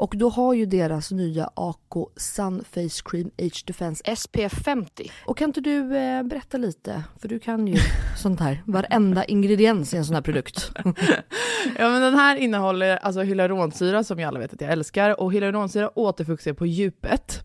Och då har ju deras nya AK Sun Face Cream Age Defense SPF 50. Och kan inte du eh, berätta lite, för du kan ju sånt här, varenda ingrediens i en sån här produkt. Ja men den här innehåller alltså hyaluronsyra som jag alla vet att jag älskar och hyaluronsyra återfuktar på djupet.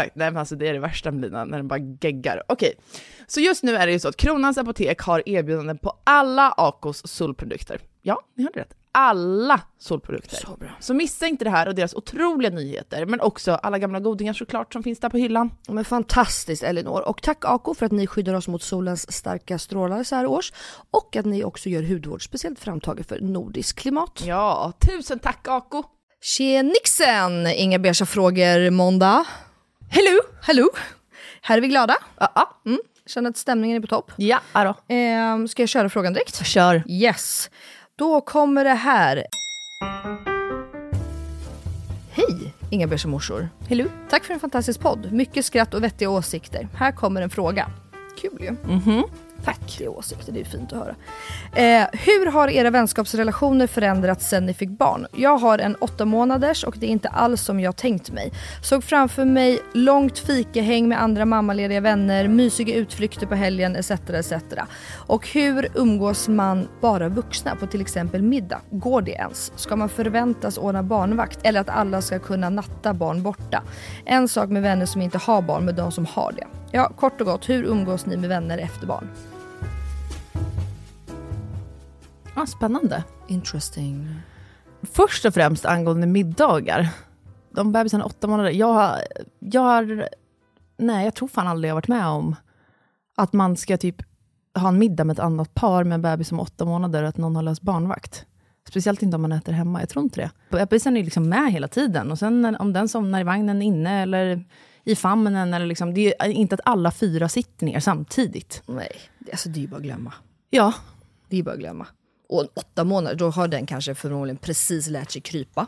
nej men alltså det är det värsta med Lina, när den bara geggar. Okej, så just nu är det ju så att Kronans Apotek har erbjudanden på alla Acos solprodukter. Ja, ni hörde rätt. Alla solprodukter. Så bra. Så missa inte det här och deras otroliga nyheter, men också alla gamla godingar såklart som finns där på hyllan. Men fantastiskt Elinor. Och tack Ako för att ni skyddar oss mot solens starka strålar så här års. Och att ni också gör hudvård speciellt framtaget för nordisk klimat. Ja, tusen tack Aco! Tjenixen! Inga beiga frågor måndag. Hello! Hallå! Här är vi glada. Ja. Mm. Känner att stämningen är på topp. ja då. Ehm, ska jag köra frågan direkt? Kör. Yes. Då kommer det här. Hej, Inga beiga morsor. Hello. Tack för en fantastisk podd. Mycket skratt och vettiga åsikter. Här kommer en fråga. Kul ju. Tack. Det är åsikter, det är fint att höra. Eh, hur har era vänskapsrelationer förändrats sen ni fick barn? Jag har en åtta månaders och det är inte alls som jag tänkt mig. Såg framför mig långt fikahäng med andra mammalediga vänner, mysiga utflykter på helgen etc. etc. Och hur umgås man bara vuxna på till exempel middag? Går det ens? Ska man förväntas ordna barnvakt eller att alla ska kunna natta barn borta? En sak med vänner som inte har barn med de som har det. Ja, kort och gott, hur umgås ni med vänner efter barn? Ja, spännande. Interesting. Först och främst angående middagar. De bebisarna åtta månader. Jag har, jag har... Nej, jag tror fan aldrig jag varit med om att man ska typ ha en middag med ett annat par med en bebis som är åtta månader och att någon har löst barnvakt. Speciellt inte om man äter hemma, jag tror inte det. Bebisen är liksom med hela tiden och sen om den somnar i vagnen inne eller i famnen, eller liksom, det är inte att alla fyra sitter ner samtidigt. Nej, alltså det är ju bara att glömma. Ja, Det är bara att glömma. Och åtta månader, då har den kanske förmodligen precis lärt sig krypa.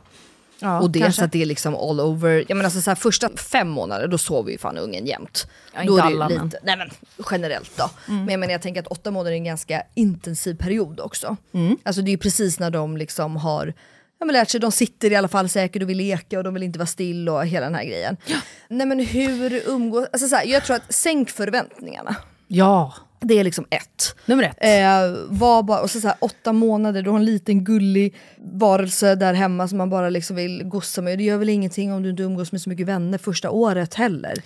ja och dels kanske. att det är liksom all over. Jag menar alltså så här, första fem månader då sover ju fan ungen jämt. Ja, då inte är det ju alla, lite, men- Nej men generellt då. Men jag menar jag tänker att åtta månader är en ganska intensiv period också. Alltså det är ju precis när de liksom har Ja, men lärt sig, de sitter i alla fall säkert och vill leka och de vill inte vara still och hela den här grejen. Nej men hur umgås, alltså så här, jag tror att sänk förväntningarna. Ja, Det är liksom ett. nummer ett. Eh, var bara, och så, så här, åtta månader, du har en liten gullig varelse där hemma som man bara liksom vill gossa med. Det gör väl ingenting om du inte umgås med så mycket vänner första året heller.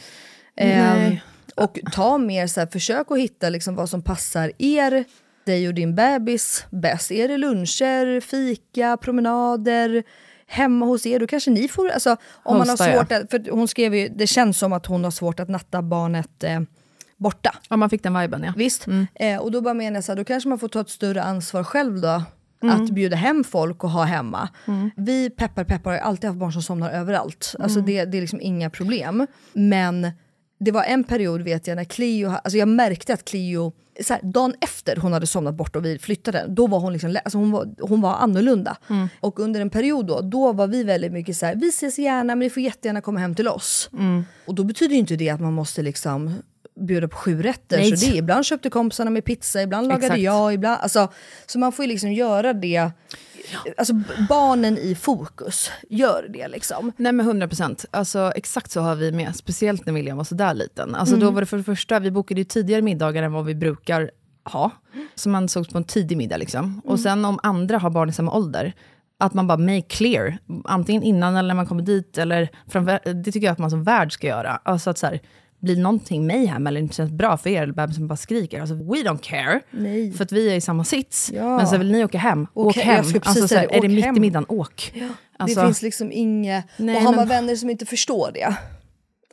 Eh, och ta mer så här, försök att hitta liksom vad som passar er, dig och din bebis bäst. Är det luncher, fika, promenader? Hemma hos er, då kanske ni får... Alltså, om man har Hosta, svårt att, för hon skrev ju, det känns som att hon har svårt att natta barnet eh, borta. Ja, man fick den viben ja. Visst? Eh, och då bara menar jag så här, då kanske man får ta ett större ansvar själv då. Mm. Att bjuda hem folk och ha hemma. Vi peppar peppar har alltid haft barn som somnar överallt. Alltså Mm. det, det är liksom inga problem. Men det var en period vet jag när Cleo, ha- alltså jag märkte att Cleo, så här, dagen efter hon hade somnat bort och vi flyttade, då var hon liksom, alltså hon var, hon var annorlunda. Mm. Och under en period då, då var vi väldigt mycket så här, vi ses gärna men ni får jättegärna komma hem till oss. Mm. Och då betyder ju inte det att man måste liksom bjuda på sju rätter. Nej. Så det, ibland köpte kompisarna med pizza, ibland lagade Exakt. jag, ibland... Alltså, så man får ju liksom göra det. Alltså barnen i fokus, gör det liksom. Nej men 100 procent. Alltså, exakt så har vi med, speciellt när William var sådär liten. Alltså, Mm. Då var det för det första, vi bokade ju tidigare middagar än vad vi brukar ha. Så man sågs på en tidig middag. Liksom. Mm. Och sen om andra har barn i samma ålder, att man bara make clear, antingen innan eller när man kommer dit, eller framför, det tycker jag att man som värd ska göra. Alltså att så här, blir någonting mayhem eller inte känns bra för er, eller bebisen bara skriker. Alltså, we don't care. Nej. För att vi är i samma sits. Ja. Men så vill ni åka hem, Åk åk he- hem. Alltså, så här, det, är det mitt hem. i middagen, åk. Alltså- det finns liksom inget... Nej, och har man men- vänner som inte förstår det,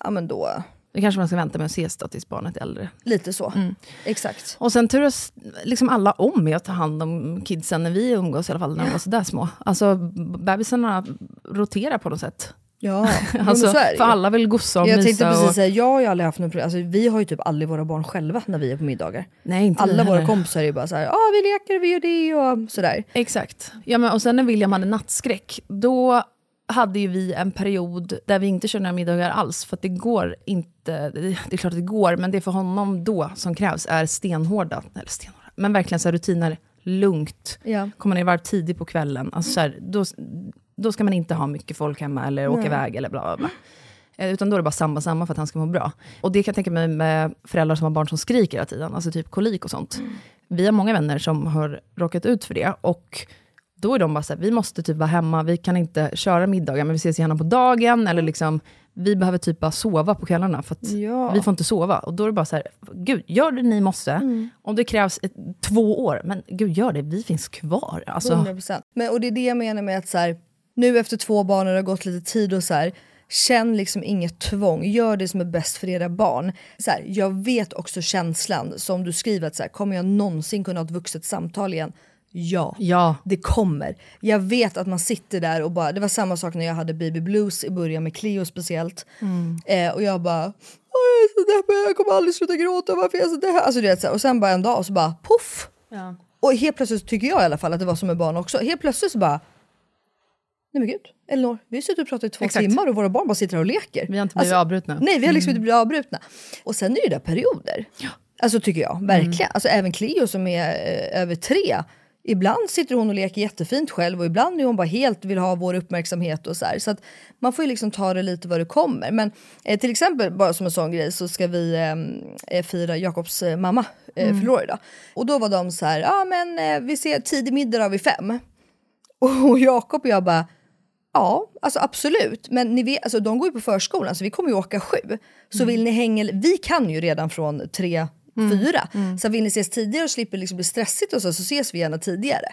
ja men då, Då kanske man ska vänta med att ses då tills barnet är äldre. lite så. Mm. Exakt. Och sen turas liksom alla om med att ta hand om kidsen när vi umgås i alla fall, när de var sådär små. Alltså bebisarna roterar på något sätt. Ja, Alltså, för alla vill gossa och Jag mysa. tänkte precis och, säga, jag har ju aldrig haft något problem. Alltså, vi har ju typ aldrig våra barn själva när vi är på middagar. nej, inte Alla våra kompisar är ju bara så här, ah, vi leker, vi gör det och sådär. Exakt. Ja, men, och sen när William hade nattskräck, då hade ju vi en period där vi inte körde några middagar alls. För det går inte, det är klart att det går, men det för honom då som krävs är stenhårda, eller stenhårda, men verkligen så rutiner, lugnt. Ja. Komma ner i varv tidigt på kvällen. Alltså så här, då, då ska man inte ha mycket folk hemma eller åka iväg eller bla bla bla. Eh, Utan då är det bara samma samma för att han ska må bra. Och det kan jag tänka mig med föräldrar som har barn som skriker hela tiden, alltså typ kolik och sånt. Vi har många vänner som har råkat ut för det. Och då är de bara så här, vi måste typ vara hemma, vi kan inte köra middagar, men vi ses gärna på dagen. Eller liksom, vi behöver typ bara sova på kvällarna, för Ja. vi får inte sova. Och då är det bara så här, gud, gör det ni måste. Om det krävs ett, två år, men gud, gör det, vi finns kvar. Alltså, 100%. Men, och det är det jag menar med att så här, nu efter två barn och det har gått lite tid och så här, känn liksom inget tvång, gör det som är bäst för era barn. Så här, jag vet också känslan som du skriver att så här, kommer jag någonsin kunna ha ett vuxet samtal igen? Ja. ja. Det kommer. Jag vet att man sitter där och bara, det var samma sak när jag hade baby blues i början med Cleo speciellt. Eh, och jag bara, "Åh, jag är så deppig, jag kommer aldrig sluta gråta, varför är jag så deppig? Alltså, du vet, så här, och sen bara en dag så bara poff! Ja. Och helt plötsligt tycker jag i alla fall att det var som med barn också. Helt plötsligt så bara, nej men gud, Elinor, vi har suttit och pratat i två Exakt. timmar och våra barn bara sitter här och leker. Vi har inte blivit avbrutna. Nej, vi har liksom inte blivit avbrutna. Och sen är det där perioder. Alltså tycker jag, verkligen. Alltså även Cleo som är eh, över tre. Ibland sitter hon och leker jättefint själv och ibland är hon bara helt vill ha vår uppmärksamhet och så här. Så att man får ju liksom ta det lite vad det kommer. Men eh, till exempel, bara som en sån grej, så ska vi eh, eh, fira Jakobs eh, mamma eh, fyller år idag. Och då var de så här, ja ah, men eh, vi ser tidig middag då vid fem. Och Jakob och jag bara, Ja, alltså absolut. Men ni vet, alltså, de går ju på förskolan så vi kommer ju åka sju. Så vill ni hänga, vi kan ju redan från tre, fyra. Så vill ni ses tidigare och slipper liksom bli stressigt och så, så ses vi gärna tidigare.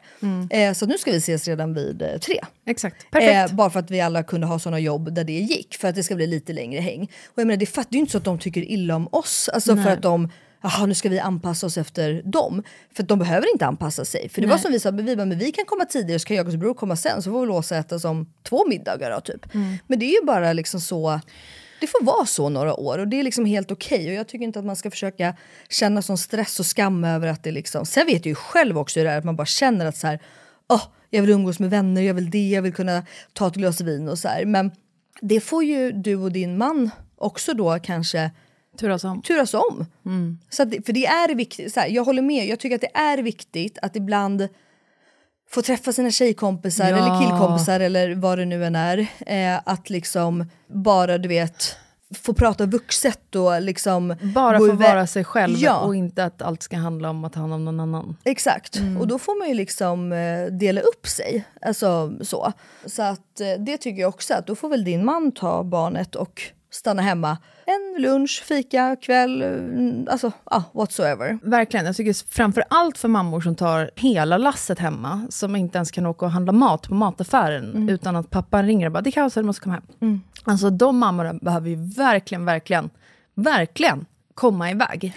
Eh, så nu ska vi ses redan vid eh, tre. Exakt, perfekt. Eh, bara för att vi alla kunde ha såna jobb där det gick. För att det ska bli lite längre häng. Och jag menar, det, fatt, det är ju inte så att de tycker illa om oss. Alltså för att de, jaha nu ska vi anpassa oss efter dem. För de behöver inte anpassa sig. För det var som vi sa, vi, bara, men vi kan komma tidigare så kan Jakobs bror komma sen. Så får vi låsa äta som två middagar då typ. Men det är ju bara liksom så. Det får vara så några år och det är liksom helt okej. Och jag tycker inte att man ska försöka känna sån stress och skam över att det liksom... Sen vet jag ju själv också hur det är att man bara känner att så här, åh, jag vill umgås med vänner, jag vill det, jag vill kunna ta ett glas vin och så här. Men det får ju du och din man också då kanske Turas om. turas om. Så att, för det är viktigt, så här, jag håller med, jag tycker att det är viktigt att ibland få träffa sina tjejkompisar Ja. eller killkompisar eller vad det nu än är. Eh, att liksom bara du vet få prata vuxet och liksom... Bara få vara sig själv Ja. och inte att allt ska handla om att ta hand om någon annan. Exakt, och då får man ju liksom eh, dela upp sig. Alltså så. Så att eh, det tycker jag också att då får väl din man ta barnet och stanna hemma. En lunch, fika, kväll, mm, alltså ah, whatsoever. Verkligen. Jag tycker framför allt för mammor som tar hela lasset hemma, som inte ens kan åka och handla mat på mataffären, utan att pappan ringer och bara “det är kaos, du måste komma hem”. Alltså de mammorna behöver ju verkligen, verkligen, verkligen komma iväg.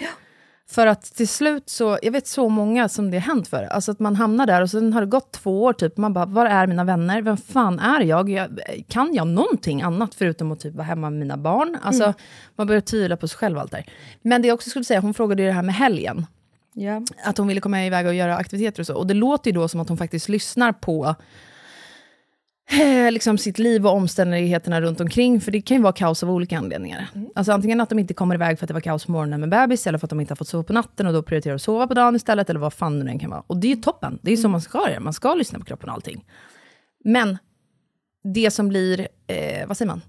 För att till slut så, jag vet så många som det har hänt för. Alltså att man hamnar där och sen har det gått två år typ, man bara, var är mina vänner? Vem fan är jag? jag kan jag någonting annat förutom att typ vara hemma med mina barn? Alltså, man börjar tvivla på sig själv allt där. Men det jag också skulle säga, hon frågade ju det här med helgen. Ja. Att hon ville komma iväg och göra aktiviteter och så. Och det låter ju då som att hon faktiskt lyssnar på liksom sitt liv och omständigheterna runt omkring. För det kan ju vara kaos av olika anledningar. Alltså antingen att de inte kommer iväg för att det var kaos på morgonen med bebis, eller för att de inte har fått sova på natten och då prioriterar att sova på dagen istället, eller vad fan det nu än kan vara. Och det är ju toppen, det är ju så man ska göra, man ska lyssna på kroppen och allting. Men det som blir, eh, vad säger man?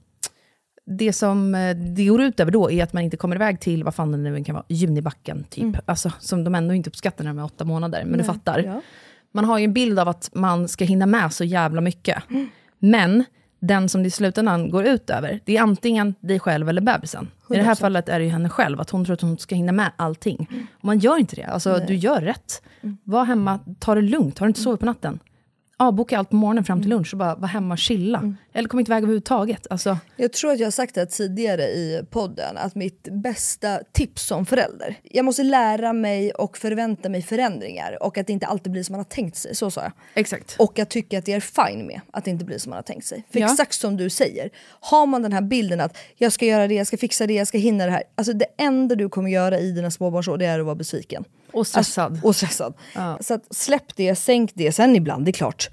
Det som eh, det går ut över då är att man inte kommer iväg till, vad fan det nu än kan vara, Junibacken typ. Alltså, som de ändå inte uppskattar när de är åtta månader, men du fattar. ja. Man har ju en bild av att man ska hinna med så jävla mycket. Men den som det i slutändan går ut över, det är antingen dig själv eller bebisen. I det här fallet är det ju henne själv, att hon tror att hon ska hinna med allting. Och man gör inte det. Alltså, du gör rätt. Var hemma, ta det lugnt, har du inte sovit på natten? Avboka allt på morgonen fram till lunch och bara vara hemma och chilla. Eller kom inte iväg överhuvudtaget. Alltså, Jag tror att jag har sagt det tidigare i podden, att mitt bästa tips som förälder, jag måste lära mig och förvänta mig förändringar och att det inte alltid blir som man har tänkt sig. Så sa jag. exakt. Och jag tycker att det är fine med att det inte blir som man har tänkt sig. För Ja. exakt som du säger, har man den här bilden att jag ska göra det, jag ska fixa det, jag ska hinna det här. Alltså det enda du kommer göra i dina småbarnsår det är att vara besviken. Och stressad. Alltså, och stressad. Så att släpp det, sänk det. Sen ibland, det är klart,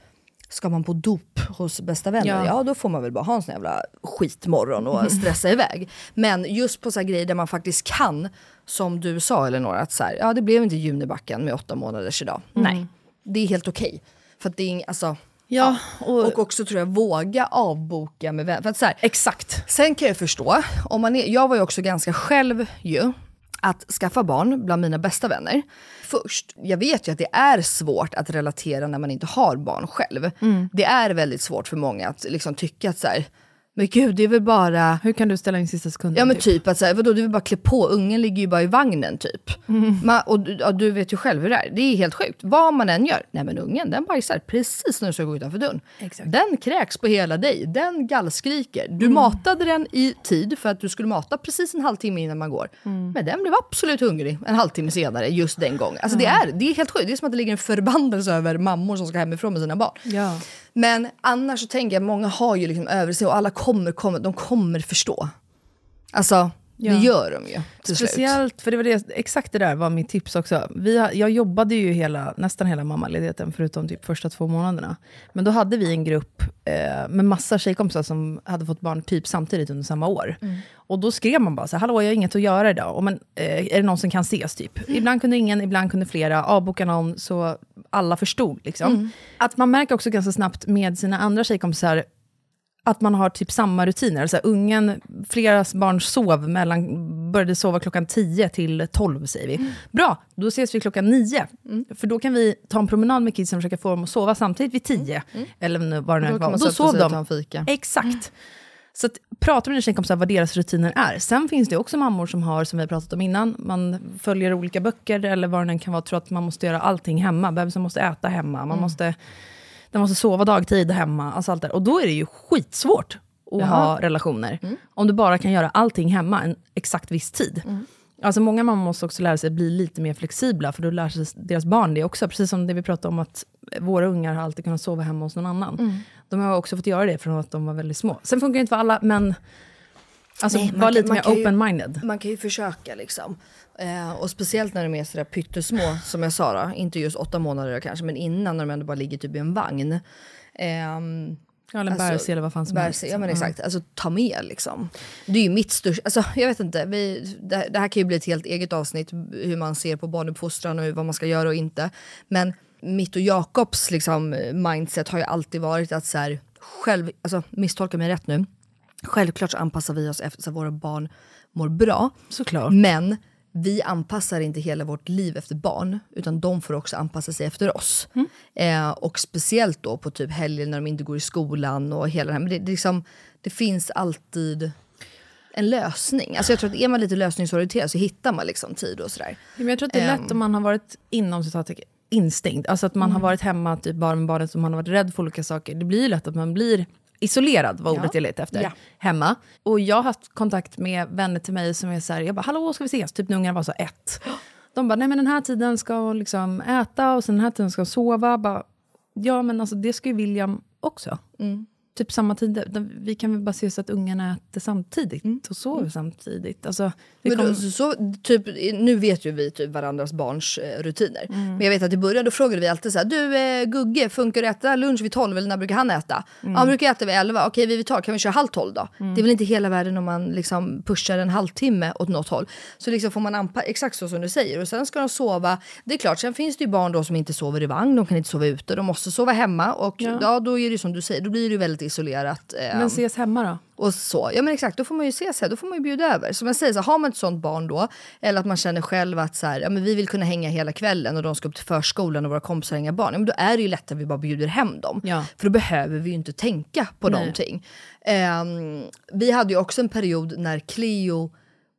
ska man på dop hos bästa vänner, ja. Ja. då får man väl bara ha en sån jävla skitmorgon och stressa iväg. Men just på så här grejer där man faktiskt kan, som du sa Elinor, att så här, ja det blev inte Junibacken med åtta månaders idag. Nej, det är helt okej. För att det är ing- alltså, Ja, och, och också tror jag våga avboka med vänner. För att så här, exakt. Sen kan jag förstå, om man är, jag var ju också ganska själv ju, att skaffa barn bland mina bästa vänner. Först, jag vet ju att det är svårt att relatera när man inte har barn själv. Det är väldigt svårt för många att liksom tycka att så här, men gud det är väl bara Hur kan du ställa in sista sekunden? Ja men typ? typ att så här, vadå, du vill bara klä på, ungen ligger ju bara i vagnen typ. Man, och du- ja, du vet ju själv hur det är, det är helt sjukt. Vad man än gör, nej men ungen den bajsar precis när du ska gå utanför dörren. Exakt. Den kräks på hela dig, den gallskriker. Du matade den i tid för att du skulle mata precis en halvtimme innan man går. Men den blev absolut hungrig en halvtimme senare just den gången. Alltså det, är, det är helt sjukt, det är som att det ligger en förbannelse över mammor som ska hemifrån med sina barn. Ja. Men annars så tänker jag, många har ju liksom över sig och alla kommer, kommer, de kommer förstå. Alltså, Ja. det gör de ju till slut. Speciellt, för det var det, exakt det där var mitt tips också. Vi, jag jobbade ju hela, nästan hela mammaledigheten, förutom typ första två månaderna. Men då hade vi en grupp eh, med massa tjejkompisar som hade fått barn typ samtidigt under samma år. Och då skrev man bara så här, hallå jag har inget att göra idag, och men, eh, är det någon som kan ses? Typ. Ibland kunde ingen, ibland kunde flera, avboka någon så alla förstod. Liksom. Att man märker också ganska snabbt med sina andra tjejkompisar, att man har typ samma rutiner. Så här, ungen, flera barn sov mellan, började sova klockan 10 till 12 säger vi. Bra, då ses vi klockan 9. För då kan vi ta en promenad med kidsen och försöka få dem att sova samtidigt vid 10. Eller nu- vad det nu man Då sov de. Exakt. Så att, prata med dina tjejkompisar vad deras rutiner är. Sen finns det också mammor som har, som vi har pratat om innan, man följer olika böcker eller vad det än kan vara, tror att man måste göra allting hemma. Bebisen måste äta hemma, man måste, den måste sova dagtid hemma. Alltså allt där. Och då är det ju skitsvårt att ha relationer. Om du bara kan göra allting hemma en exakt viss tid. Alltså många mammor måste också lära sig bli lite mer flexibla, för då lär sig deras barn det också. Precis som det vi pratade om, att våra ungar har alltid kunnat sova hemma hos någon annan. De har också fått göra det från att de var väldigt små. Sen funkar det inte för alla, men alltså, Nej, var lite mer open-minded. Man kan ju försöka liksom. Eh, och speciellt när de är sådär pyttesmå, som jag sa då. Inte just åtta månader kanske, men innan när de ändå bara ligger typ i en vagn. Ehm, Ja, eller en Alltså, bärse eller vad fan som helst. Ja men exakt, alltså ta med liksom. Det är ju mitt största, alltså jag vet inte, vi, det, det här kan ju bli ett helt eget avsnitt hur man ser på barnuppfostran och vad man ska göra och inte. Men mitt och Jakobs liksom mindset har ju alltid varit att så här, själv, alltså misstolka mig rätt nu, Självklart så anpassar vi oss efter så att våra barn mår bra. Såklart. Men vi anpassar inte hela vårt liv efter barn, utan de får också anpassa sig efter oss. Eh, och speciellt då på typ helger när de inte går i skolan och hela det här. Men det, det, liksom, det finns alltid en lösning. Alltså jag tror att är man lite lösningsorienterad så hittar man liksom tid och sådär. Men jag tror att det är lätt om man har varit inom citattecken instängt. Alltså att man har varit hemma typ bara med barnet och man har varit rädd för olika saker. Det blir ju lätt att man blir isolerad, vad ordet Ja. jag letar efter, Ja. hemma. Och jag har haft kontakt med vänner till mig som är så här, jag bara hallå ska vi ses? Typ när ungarna var så ett. De bara, nej men den här tiden ska hon liksom äta och sen den här tiden ska hon sova. Bara, ja men alltså det ska ju William också. Typ samma tid, vi kan väl bara se så att ungarna äter samtidigt och sover samtidigt. Alltså, Men då, så, så, typ, nu vet ju vi typ varandras barns eh, rutiner. Men jag vet att i början då frågade vi alltid så här, du eh, Gugge, funkar det att äta lunch vid 12 eller när brukar han äta? Ja, han brukar äta vid 11, okej vi vid 12, kan vi köra halv 12 då? Det är väl inte hela världen om man liksom pushar en halvtimme åt något håll. Så liksom får man anpassa, exakt så som du säger. Och sen ska de sova, det är klart, sen finns det ju barn då som inte sover i vagn, de kan inte sova ute, de måste sova hemma. Och ja, då är det som du säger, då blir det väldigt isolerat. eh, men ses hemma då? och så. Ja men exakt, då får man ju se sig, då får man ju bjuda över. Som jag säger, så har man ett sånt barn då, eller att man känner själv att så här, ja, men vi vill kunna hänga hela kvällen och de ska upp till förskolan och våra kompisar hänga barn, ja, men då är det ju lättare att vi bara bjuder hem dem. Ja. För då behöver vi ju inte tänka på Nej. någonting. Ehm, vi hade ju också en period när Cleo,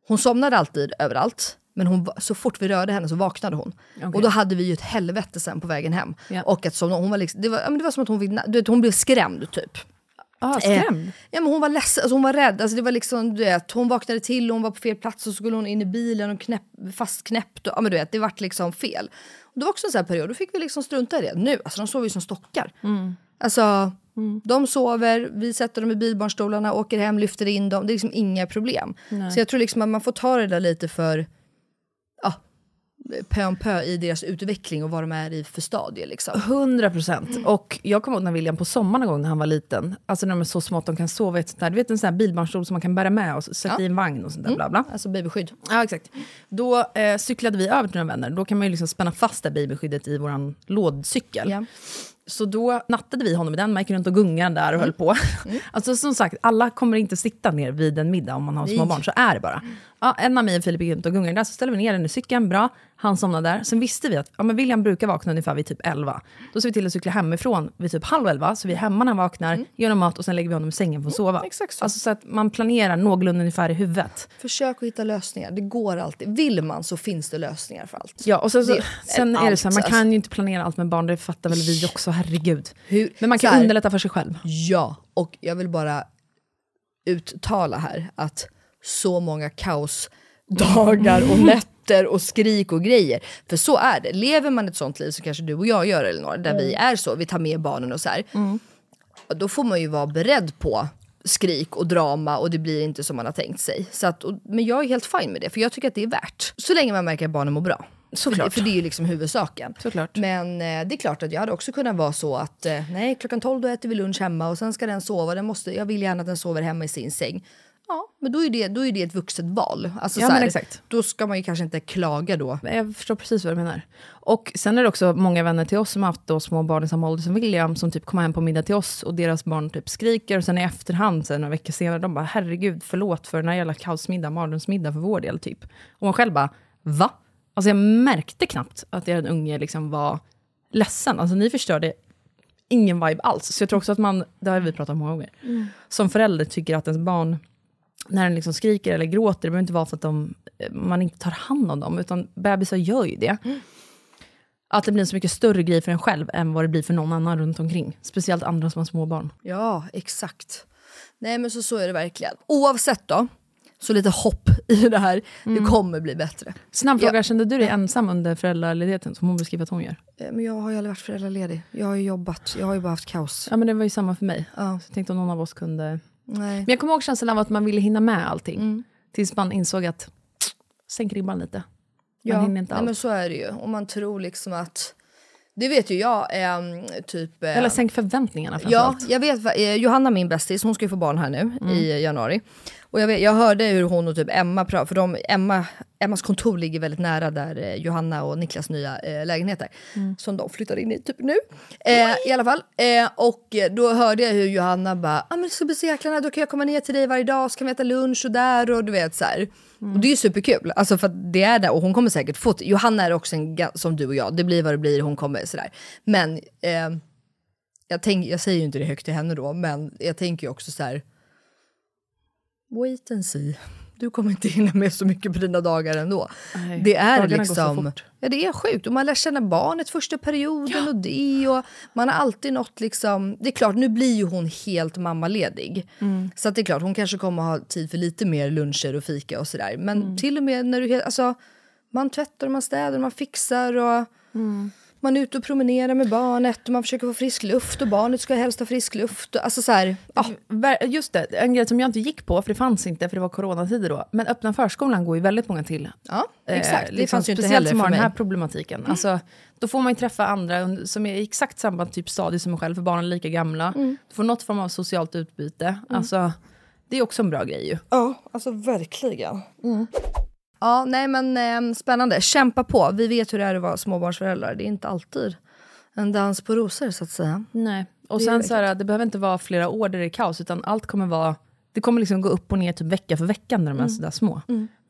hon somnade alltid överallt. Men hon, så fort vi rörde henne så vaknade hon. Och då hade vi ju ett helvete sen på vägen hem. Ja. Och att somna, hon var liksom, det, var, det var som att hon, vill, du vet, hon blev skrämd typ. Ah, skrämd? Eh, ja, men hon var ledsen, alltså hon var rädd. Alltså det var liksom, du vet, hon vaknade till och hon var på fel plats och så skulle hon in i bilen och knäpp, fastknäppt. Och, ja, men du vet, det vart liksom fel. Och det var också en sån här period, då fick vi liksom strunta i det. Nu, alltså de sover ju som stockar. Alltså, de sover, vi sätter dem i bilbarnstolarna, åker hem, lyfter in dem. Det är liksom inga problem. Så jag tror liksom att man får ta det där lite för ja, pö om pö i deras utveckling och vad de är i för stadie. Liksom. 100 procent. Och jag kommer ihåg när William på sommaren en gång när han var liten, alltså när de är så små att de kan sova i ett sånt där, du vet en sån här bilbarnstol som man kan bära med och sätta i en vagn och sånt där bla bla. Alltså babyskydd. Ja, exakt. Då eh, cyklade vi över till några vänner. Då kan man ju liksom spänna fast det bibelskyddet i våran lådcykel. Ja. Så då nattade vi honom i den, man gick runt och gungade där och höll på. Alltså som sagt, alla kommer inte sitta ner vid en middag om man har små barn, så är det bara. Ja, en av mig och Filip gick runt och gungade där, så ställde vi ner den i cykeln, bra. Han somnade där. Sen visste vi att ja, men William brukar vakna ungefär vid typ 11. Då ser vi till att cykla hemifrån vid typ halv 11, så vi är hemma när han vaknar, gör honom mat och sen lägger vi honom i sängen för att sova. exakt så. Alltså så att man planerar någorlunda ungefär i huvudet. Försök att hitta lösningar. Det går alltid. Vill man så finns det lösningar för allt. Ja, och sen, så, Det- sen är det så här, man kan ju inte planera allt med barn, det fattar väl vi också, herregud. Hur- Men man kan här- underlätta för sig själv. Ja, och jag vill bara uttala här att så många kaosdagar och nätter och skrik och grejer. För så är det. Lever man ett sånt liv som kanske du och jag gör Elinor, där vi är så, vi tar med barnen och så här. ja, Då får man ju vara beredd på skrik och drama och det blir inte som man har tänkt sig. Så att, och, men jag är helt fine med det, för jag tycker att det är värt. Så länge man märker att barnen mår bra. Såklart. För det, för det är ju liksom huvudsaken. Såklart. Men eh, det är klart att jag hade också kunnat vara så att eh, nej, klockan 12 då äter vi lunch hemma och sen ska den sova. Den måste, jag vill gärna att den sover hemma i sin säng. Ja, men då är det, då är det ett vuxet val. Alltså, Ja, så här, exakt. Då ska man ju kanske inte klaga då. Jag förstår precis vad du menar. Och sen är det också många vänner till oss som har haft då små barn i samma ålder som William, som typ kommer hem på middag till oss och deras barn typ skriker och sen i efterhand, sen några veckor senare, de bara herregud, förlåt för den här jävla kaosmiddag, mardrömsmiddag för vår del typ. Och man själv bara, va? Alltså jag märkte knappt att er unge liksom var ledsen. Alltså ni förstörde ingen vibe alls. Så jag tror också att man, det har vi pratat om många gånger, som förälder tycker att ens barn när den liksom skriker eller gråter, det behöver inte vara för att de, man inte tar hand om dem, utan bebisar gör ju det. Att det blir en så mycket större grej för en själv än vad det blir för någon annan runt omkring. Speciellt andra som har små barn. Ja, exakt. Nej men så, så är det verkligen. Oavsett då, så lite hopp i det här. Det kommer bli bättre. Snabb fråga, Ja. kände du dig ensam under föräldraledigheten, som hon beskriver att hon gör? Eh, Men jag har ju aldrig varit föräldraledig. Jag har ju jobbat, jag har ju bara haft kaos. Ja men det var ju samma för mig. Ja. Så jag tänkte om någon av oss kunde... Nej. Men jag kommer ihåg känslan av att man ville hinna med allting. Tills man insåg att, sänk ribban lite. Man hinner inte allt. men så är det ju. Och man tror liksom att... Det vet ju jag, ehm, typ... eh, Eller sänk förväntningarna Ja, framförallt. jag vet. Eh, Johanna, min bästis, hon ska ju få barn här nu Mm. i januari. Och jag, vet, jag hörde hur hon och typ Emma pratade, för de, Emma, Emmas kontor ligger väldigt nära där eh, Johanna och Niklas nya eh, lägenheter. Som de flyttar in i typ nu. Eh, I alla fall. Eh, och då hörde jag hur Johanna bara, ah, men det ska bli så jäkla då kan jag komma ner till dig varje dag så kan vi äta lunch och där och du vet så här. Och det är ju superkul, alltså för det är där och hon kommer säkert få, Johanna är också en, som du och jag, det blir vad det blir, hon kommer sådär. Men eh, jag, tänk, jag säger ju inte det högt till henne då, men jag tänker ju också så här. Wait and see. Du kommer inte hinna med så mycket på dina dagar ändå. Nej, det är liksom... Ja, det är sjukt. Och man lär känna barnet första perioden och det. Och man har alltid något liksom... Det är klart, nu blir ju hon helt mammaledig. Mm. Så att det är klart, hon kanske kommer ha tid för lite mer luncher och fika och sådär. Men Mm. till och med när du... helt- Alltså, man tvättar man städar man fixar och... Mm. Man är ute och promenerar med barnet och man försöker få frisk luft och barnet ska helst ha frisk luft. Alltså så här. Ver- Just det, en grej som jag inte gick på, för det fanns inte, för det var coronatider då. Men öppna förskolan går ju väldigt många till. Ja, Eh, exakt. det liksom, fanns ju inte heller för har den mig. här problematiken. Alltså, då får man ju träffa andra som är i exakt samma typ stadie som en själv, för barnen är lika gamla. Mm. Du får något form av socialt utbyte. Alltså, det är också en bra grej ju. Ja, alltså verkligen. Ja, nej men eh, spännande. Kämpa på. Vi vet hur det är att vara småbarnsföräldrar. Det är inte alltid en dans på rosor så att säga. Nej. Och Det sen så här, det behöver inte vara flera år där det är kaos, utan allt kommer vara... Det kommer liksom gå upp och ner typ vecka för vecka när de är sådär små.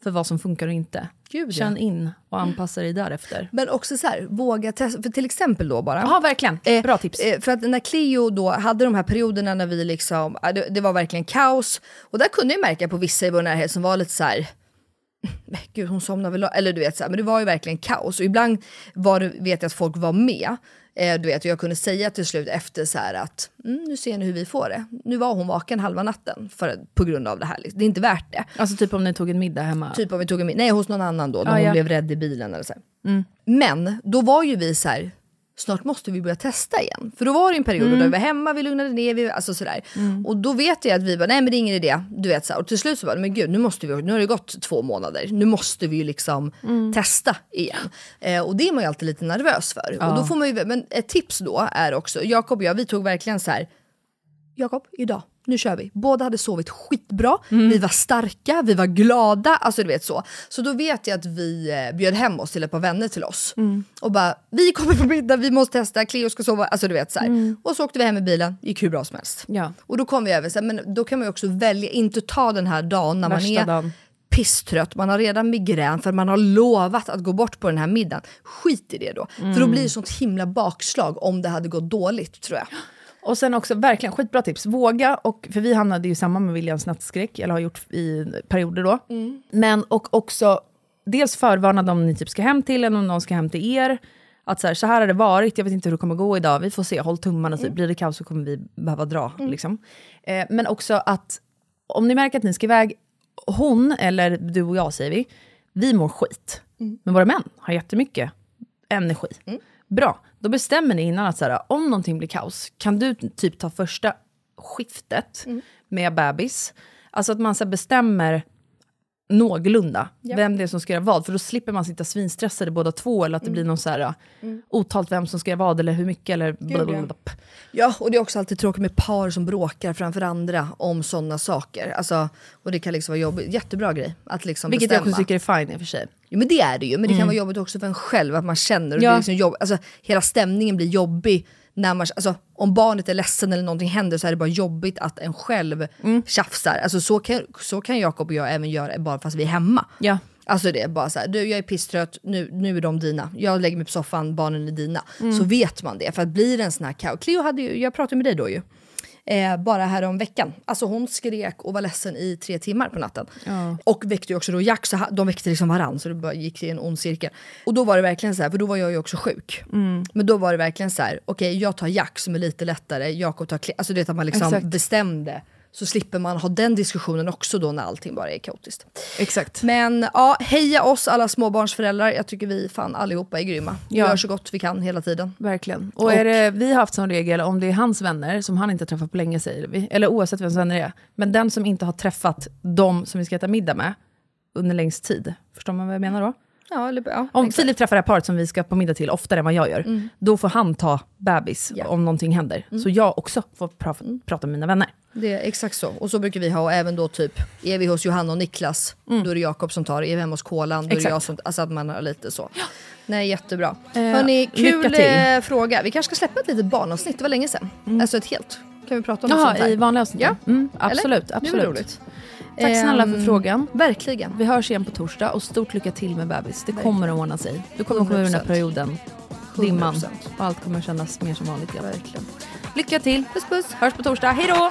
För vad som funkar och inte. Mm. Gud, ja. Känn in och anpassa dig därefter. Men också så här, våga testa. För till exempel då bara. Ja, verkligen. Eh, Bra tips. Eh, för att när Cleo då hade de här perioderna när vi liksom, ja, det, det var verkligen kaos. Och där kunde jag märka på vissa i vår närhet som var lite så här. "Men Gud hon somnar väl Eller du vet så här, men det var ju verkligen kaos. Och ibland var det, vet jag att folk var med. Eh, du vet, jag kunde säga till slut efter så här att mm, nu ser ni hur vi får det. Nu var hon vaken halva natten för, på grund av det här. liksom. Det är inte värt det. Alltså typ om ni tog en middag hemma. Typ om vi tog en, nej hos någon annan då, när Ah, hon ja. blev rädd i bilen eller så. här. Men då var ju vi så här, snart måste vi börja testa igen. För då var det en period då vi var hemma, vi lugnade ner, vi, alltså sådär. Och då vet jag att vi bara, nej men det är ingen idé. Du vet, så. Och till slut så bara, men gud nu måste vi, nu har det gått två månader, nu måste vi ju liksom testa igen. Eh, och det är man ju alltid lite nervös för. Och då får man ju, men ett tips då är också, Jakob och jag, vi tog verkligen så här Jakob, idag, nu kör vi. Båda hade sovit skitbra, vi var starka, vi var glada, alltså du vet så. Så då vet jag att vi eh, bjöd hem oss till ett par vänner till oss. Och bara, vi kommer på middag, vi måste testa, Cleo ska sova, alltså du vet så här. Och så åkte vi hem i bilen, gick hur bra som helst. Ja. Och då kom vi över, så här, men då kan man ju också välja, inte ta den här dagen när man Värsta är dagen. pisstrött, man har redan migrän för man har lovat att gå bort på den här middagen. Skit i det då, för då blir det sånt himla bakslag om det hade gått dåligt tror jag. Och sen också, verkligen skitbra tips, våga, och, för vi hamnade ju samma med Williams nattskräck, eller har gjort i perioder då. Men och också, dels förvarna dem ni typ ska hem till, eller om någon ska hem till er. Att så här, så här har det varit, jag vet inte hur det kommer gå idag, vi får se, håll tummarna, typ. blir det kaos så kommer vi behöva dra. Liksom. Eh, men också att, om ni märker att ni ska iväg, hon, eller du och jag säger vi, vi mår skit. Men våra män har jättemycket energi. Bra, då bestämmer ni innan att så här, om någonting blir kaos, kan du typ ta första skiftet med bebis? Alltså att man så bestämmer någorlunda vem det är som ska göra vad, för då slipper man sitta svinstressade båda två, eller att det blir någon så här, otalt vem som ska göra vad, eller hur mycket, eller blablabla. Ja, och det är också alltid tråkigt med par som bråkar framför andra om sådana saker. Alltså, och det kan liksom vara jobbigt. Jättebra grej att liksom Vilket jag bestämma. också tycker är fine i och för sig. Jo, men det är det ju, men det kan vara jobbigt också för en själv att man känner. Och det Ja. är liksom jobb, alltså, hela stämningen blir jobbig. När man, alltså, om barnet är ledsen eller någonting händer så är det bara jobbigt att en själv tjafsar. Alltså, så kan, så kan Jakob och jag även göra bara fast vi är hemma. Ja. Alltså det är bara så här, du jag är pisstrött, nu, nu är de dina. Jag lägger mig på soffan, barnen är dina. Så vet man det. För att blir det en sån här kaos. Cleo hade ju, jag pratade med dig då ju. Eh, bara här om veckan. Alltså hon skrek och var ledsen i tre timmar på natten. Och väckte ju också då Jack, så de väckte liksom varann så det bara gick i en ond cirkel. Och då var det verkligen så här, för då var jag ju också sjuk. Men då var det verkligen så här, okej jag tar Jack som är lite lättare, Jakob tar Cleo. Alltså det att man liksom Exakt. bestämde. Så slipper man ha den diskussionen också då när allting bara är kaotiskt. Exakt. Men ja, heja oss alla småbarnsföräldrar. Jag tycker vi fan allihopa är grymma. Vi Ja. gör så gott vi kan hela tiden. Verkligen. Och, är det, vi har haft som regel, om det är hans vänner, som han inte träffat på länge säger vi, eller oavsett vems vänner det är, men den som inte har träffat de som vi ska äta middag med under längst tid, förstår man vad jag menar då? Ja, eller, ja, Om exakt. Filip träffar det här paret som vi ska på middag till oftare än vad jag gör, då får han ta bebis Ja. om någonting händer. Så jag också får pra- prata med mina vänner. Det är exakt så. Och så brukar vi ha, och även då typ, är vi hos Johanna och Niklas, då är det Jakob som tar. Är vi hemma hos Kolan, då är det Exakt. jag som Alltså att man har lite så. Nej, jättebra. Eh, Hörni, kul eh, fråga. Vi kanske ska släppa ett litet barnavsnitt, det var länge sedan. Alltså ett helt. Kan vi prata om något sånt Jaha, här? i vanliga avsnitt? Ja. Mm, Eller? absolut. Det absolut. roligt. Tack snälla för Ehm, frågan. Verkligen. Vi hörs igen på torsdag och stort lycka till med bebis. Det kommer att ordna sig. Du kommer komma ur den här 100%. perioden. Dimman. 100%. Och allt kommer kännas mer som vanligt igen. Verkligen. Lycka till. Puss puss. Hörs på torsdag. Hej då!